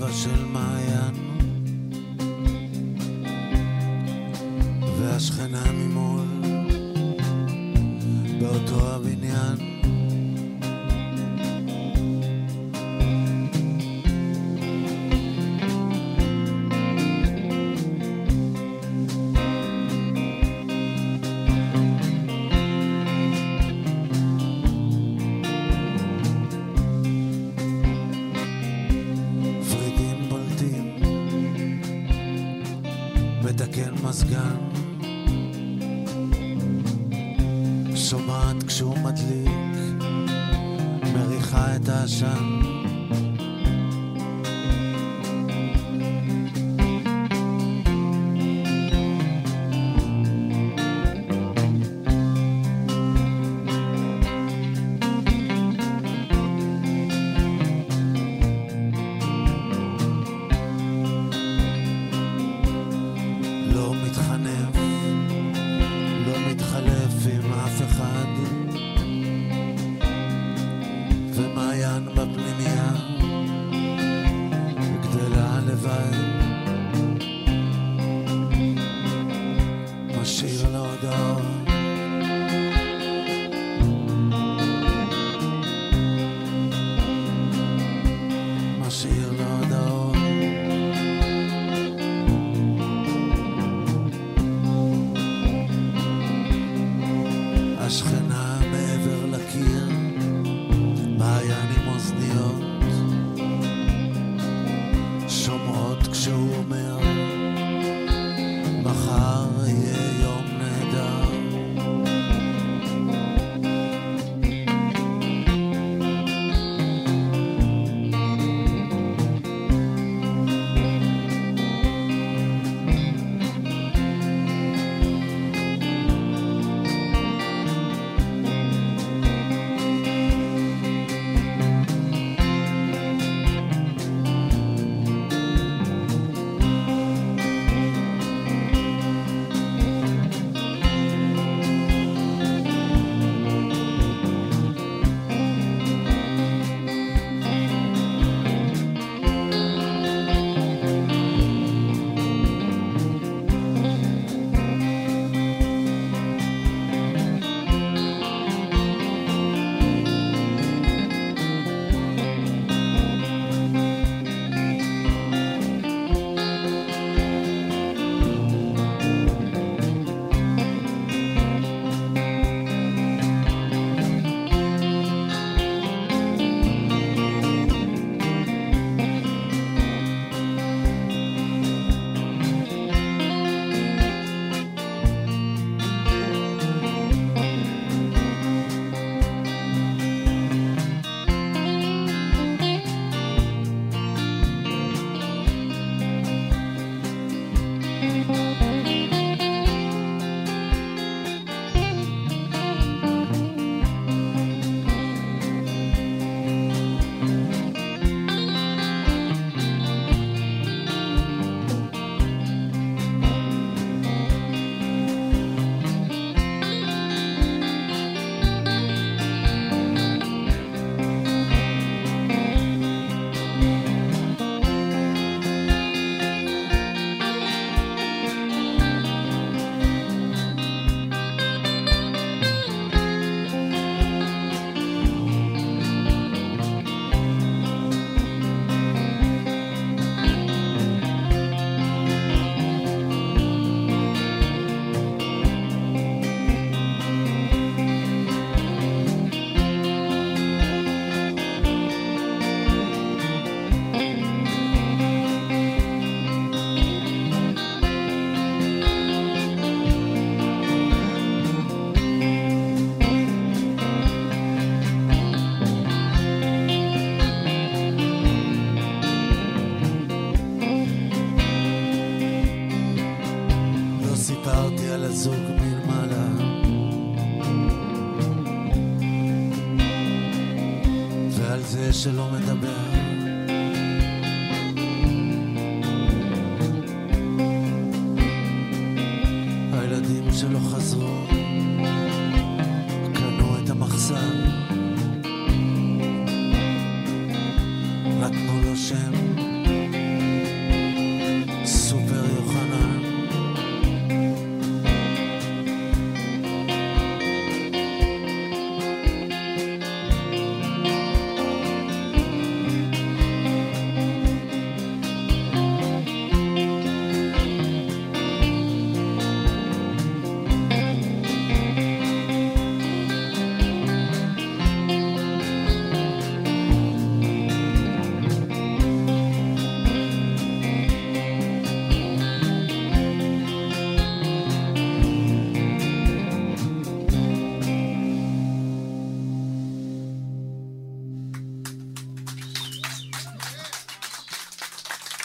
אבא של מעיין, והשכנה ממול, באותו הבניין.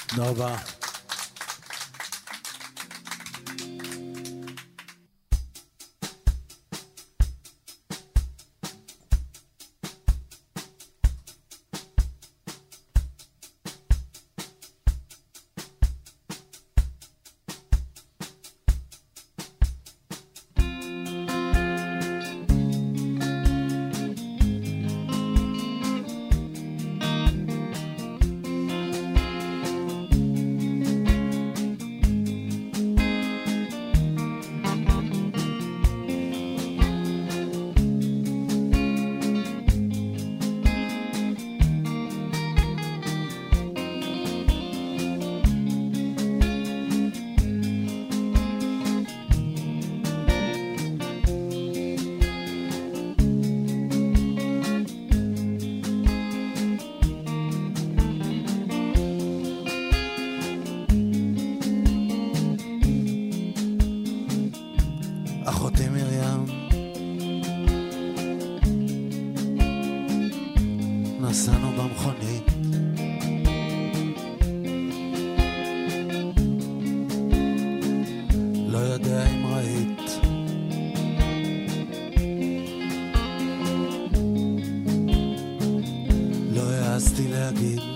תודה העזתי להגיד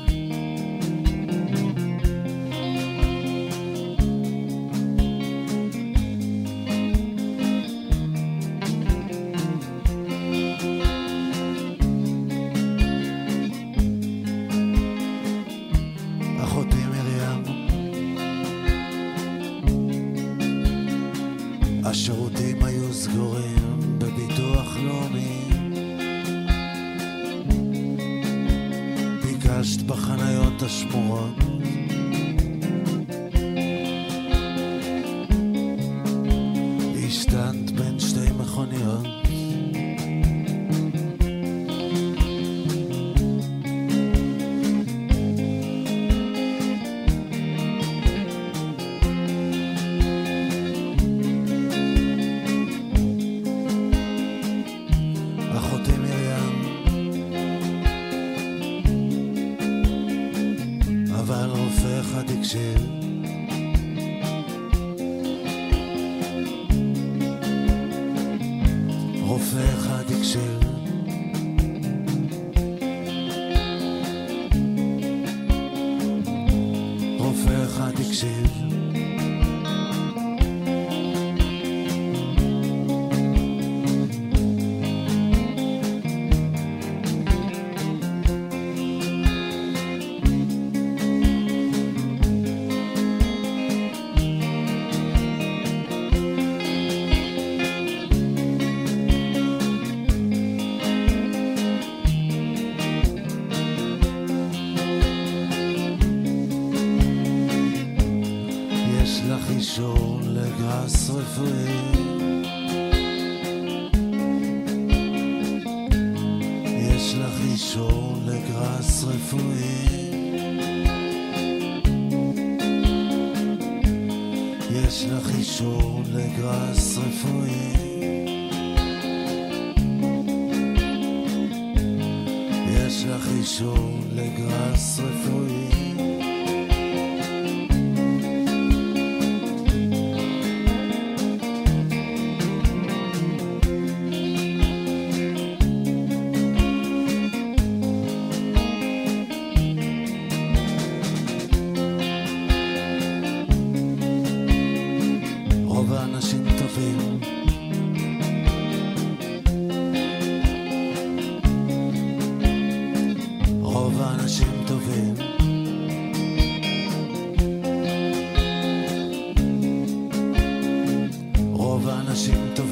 siento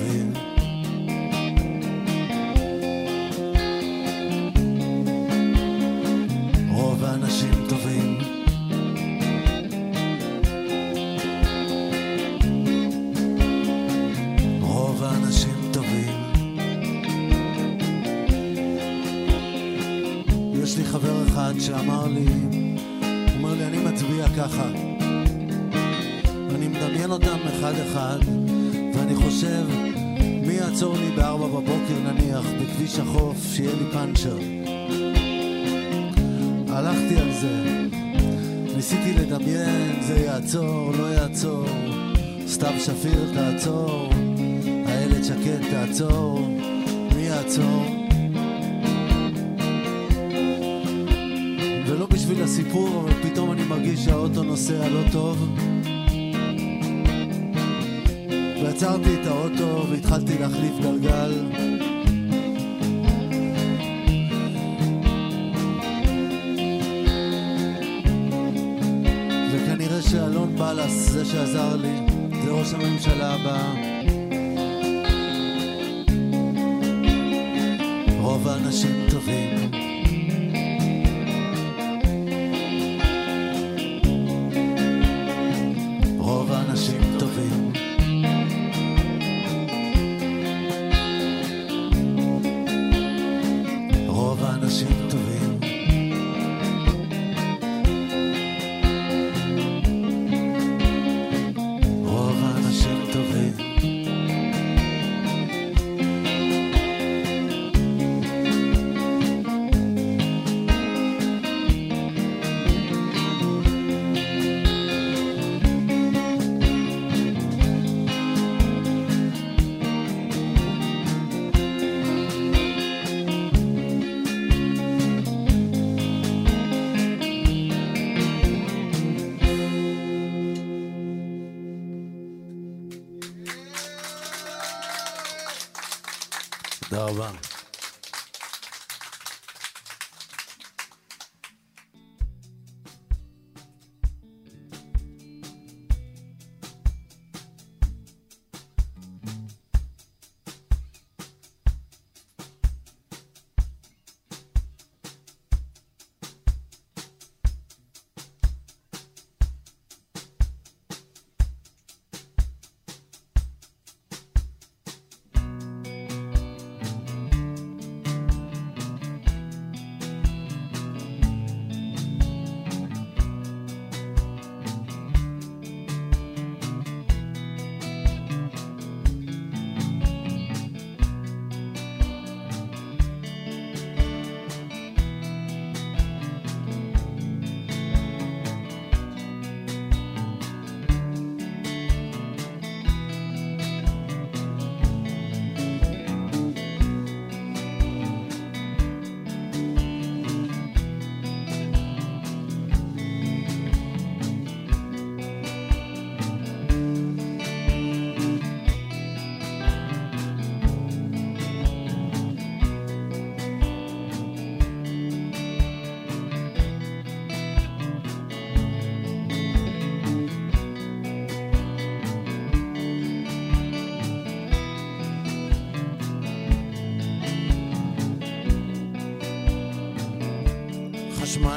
יעצור, לא יעצור, סתיו שפיר תעצור, איילת שקד תעצור, מי יעצור? ולא בשביל הסיפור, אבל פתאום אני מרגיש שהאוטו נוסע לא טוב. ועצרתי את האוטו והתחלתי להחליף גלגל. בלס, זה שעזר לי, זה ראש הממשלה הבא.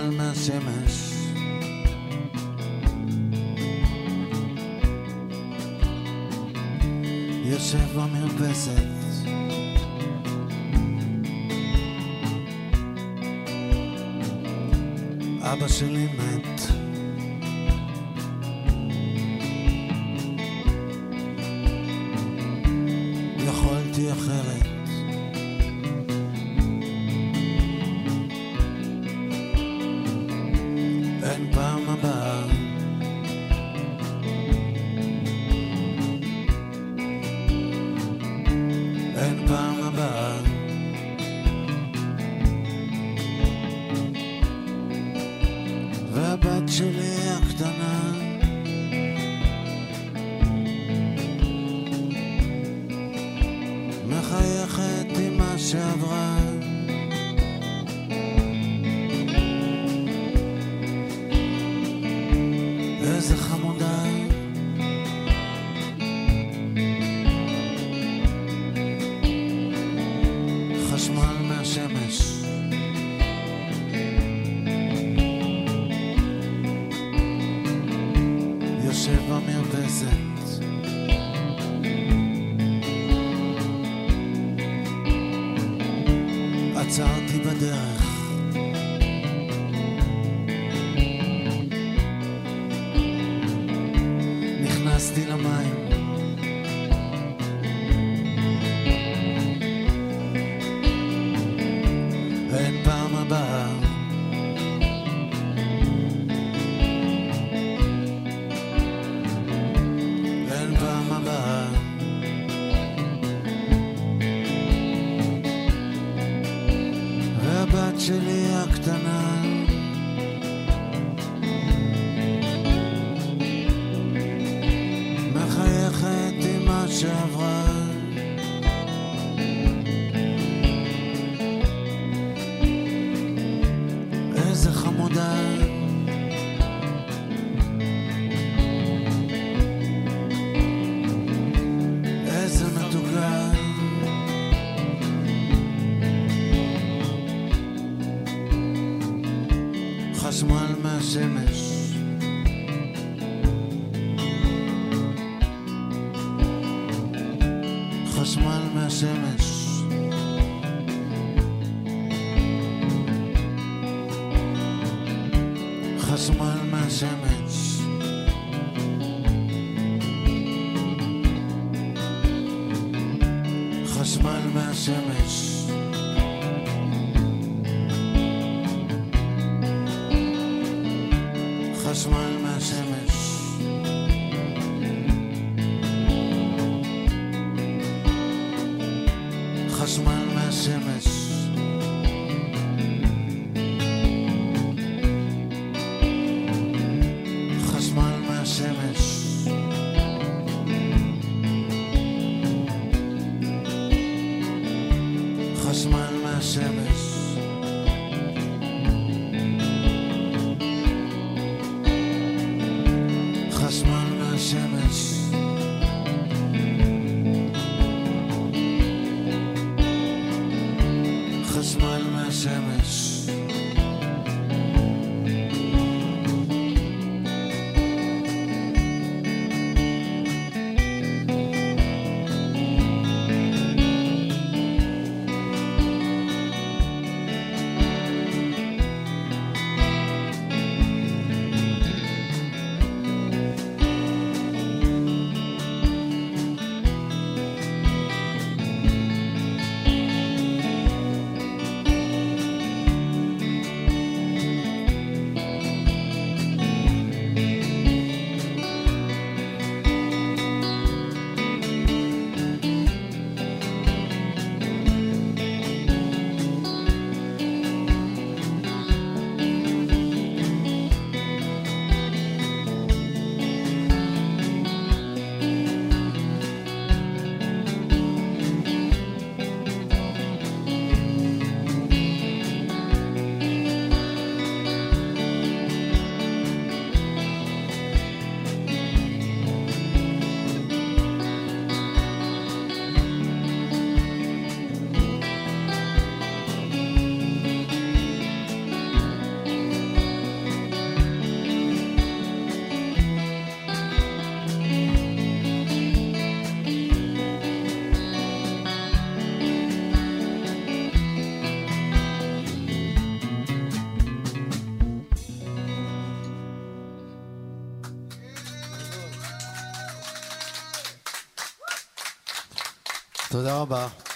חשמל מהשמש. יושב במרפסת. אבא שלי מת. יכולתי אחרת. קטנה תודה רבה.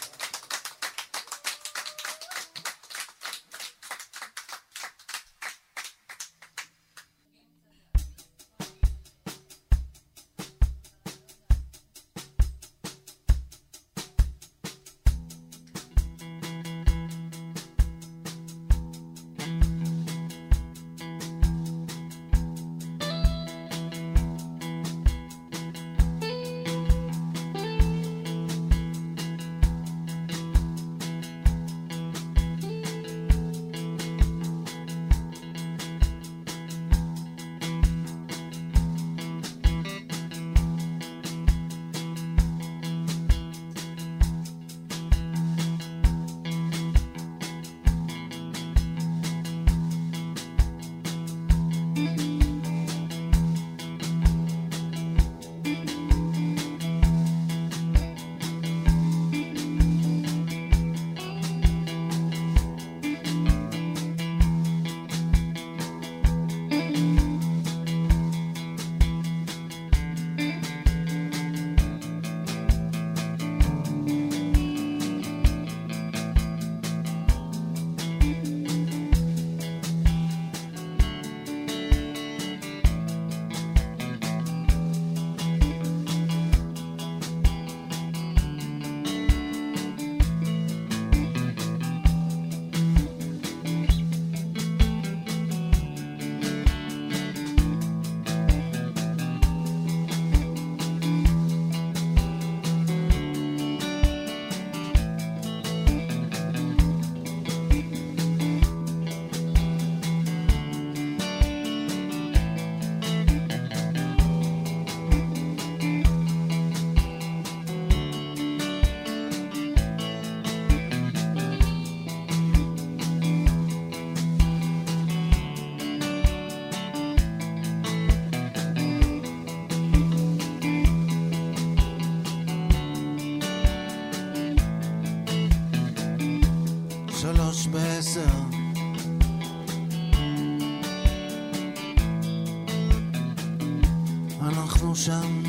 שם.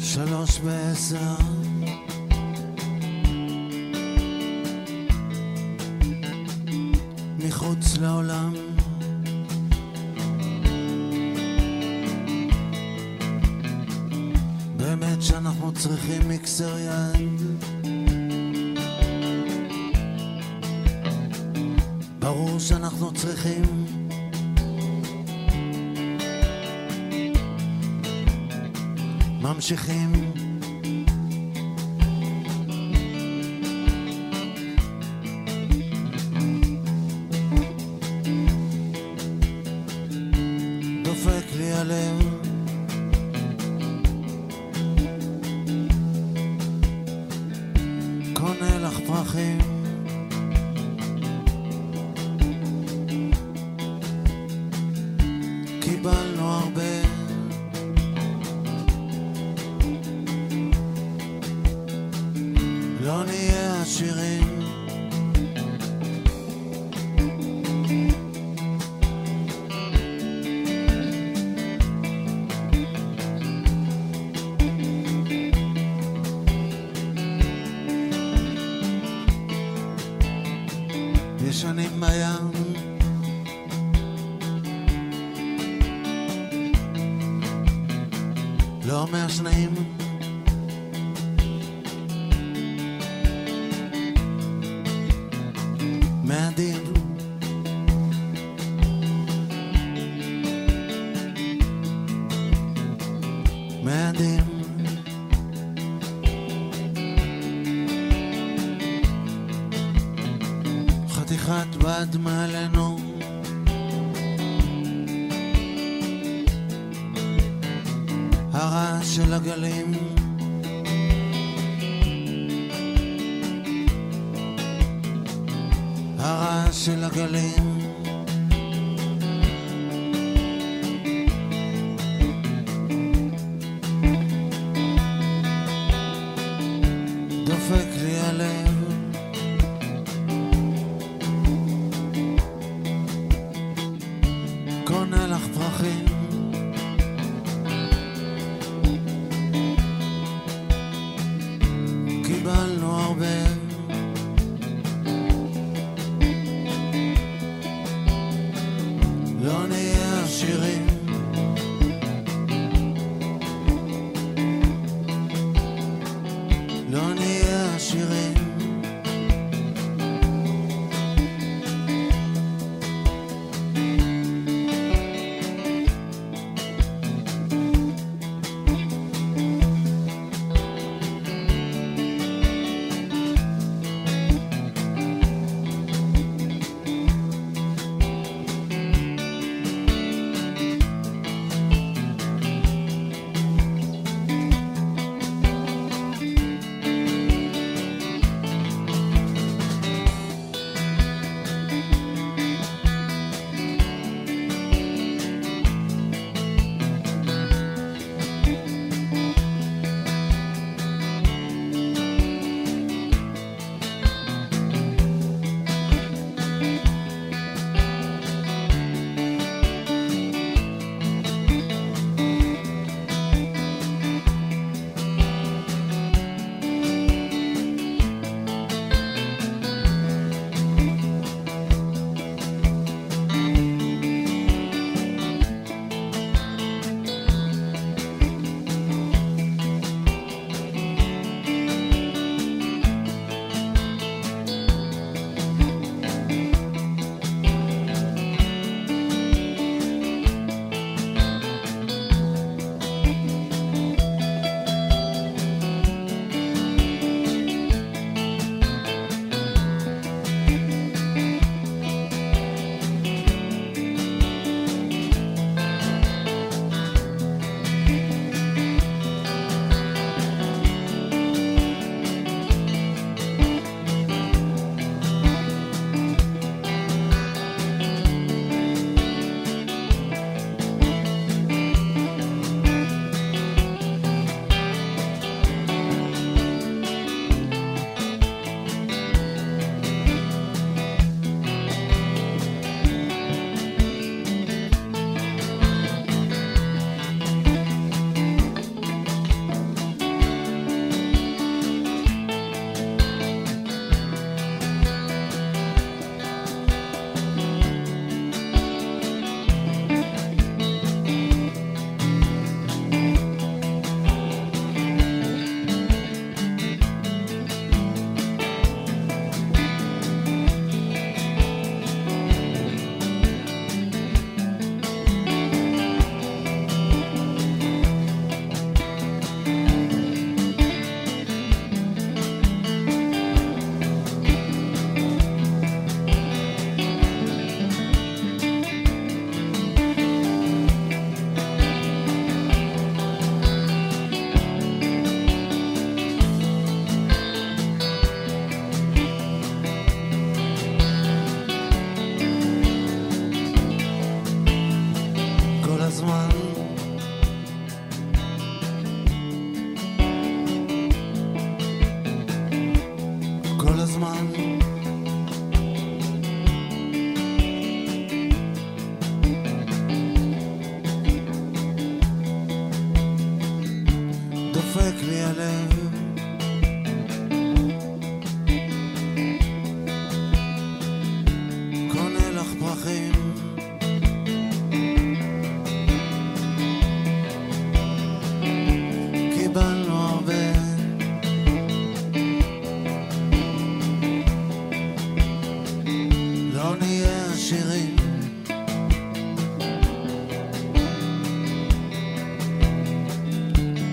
שלוש בעשר ממשיכים לא נהיה עשירים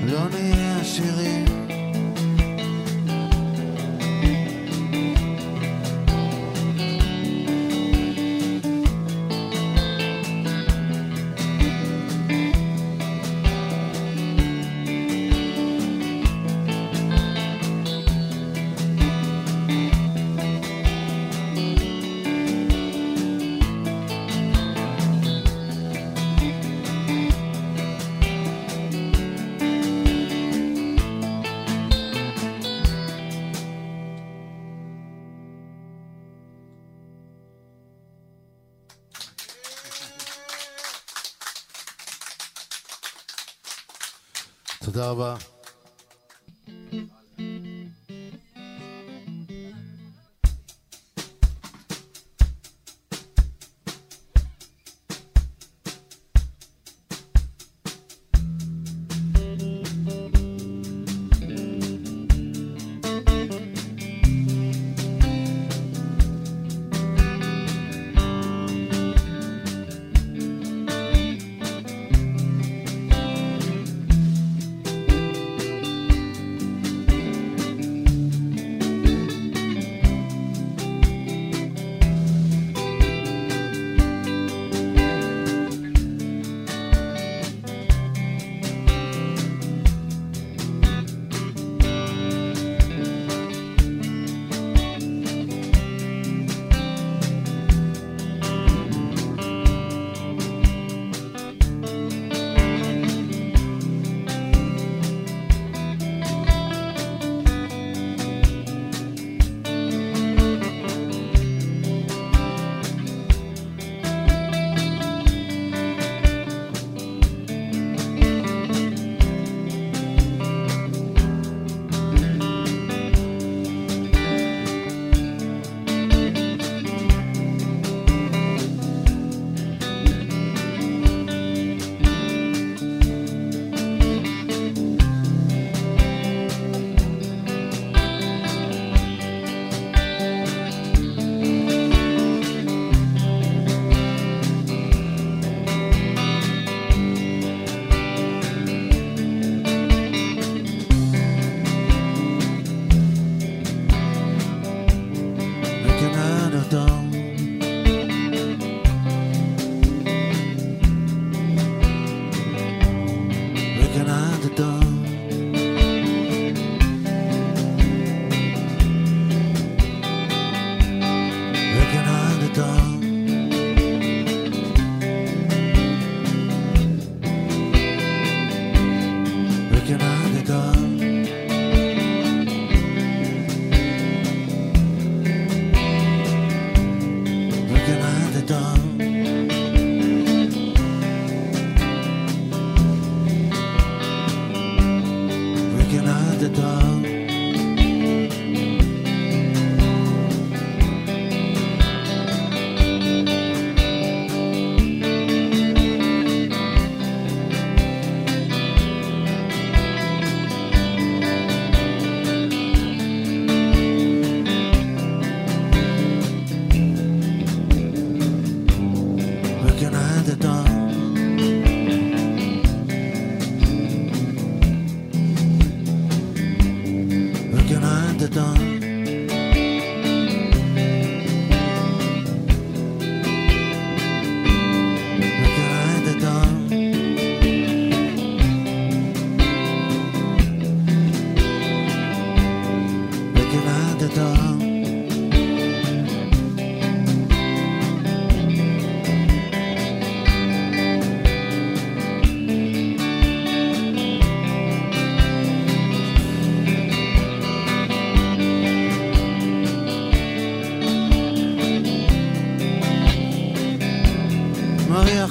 לא נהיה עשירים תודה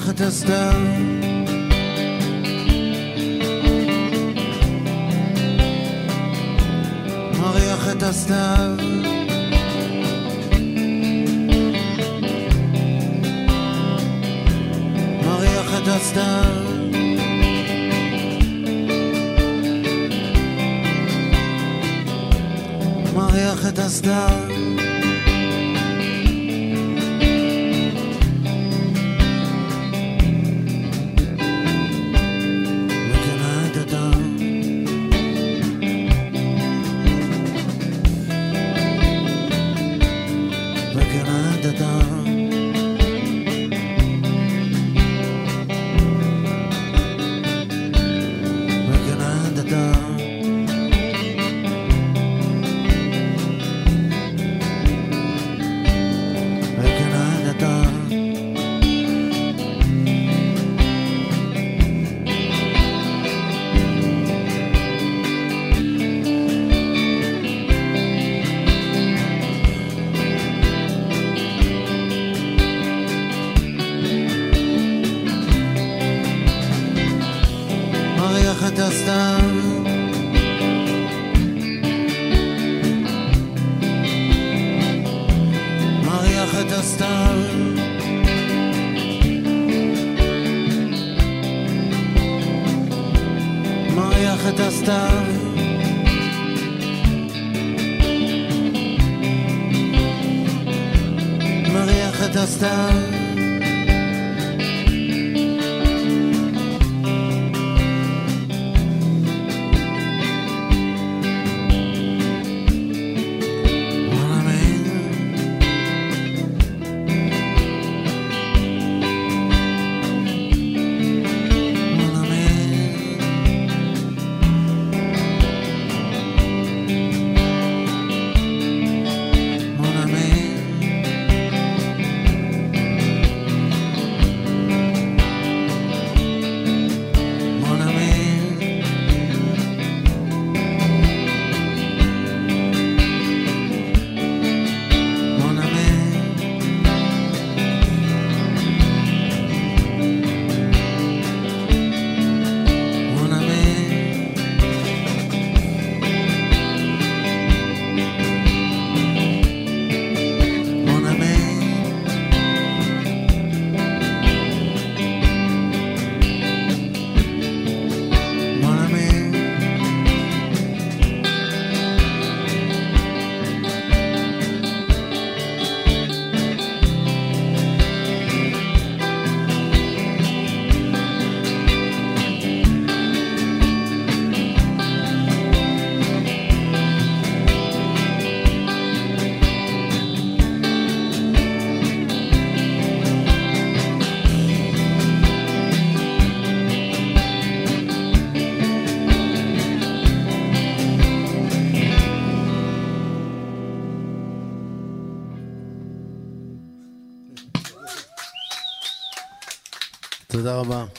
את הסתיו מריח את הסתיו מריח את הסתיו מריח את הסתיו את הסתיו מריח את הסתיו מריח את הסתיו מריח את הסתיו רבה.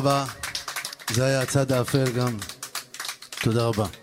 רבה. זה היה הצד האפל גם. תודה רבה.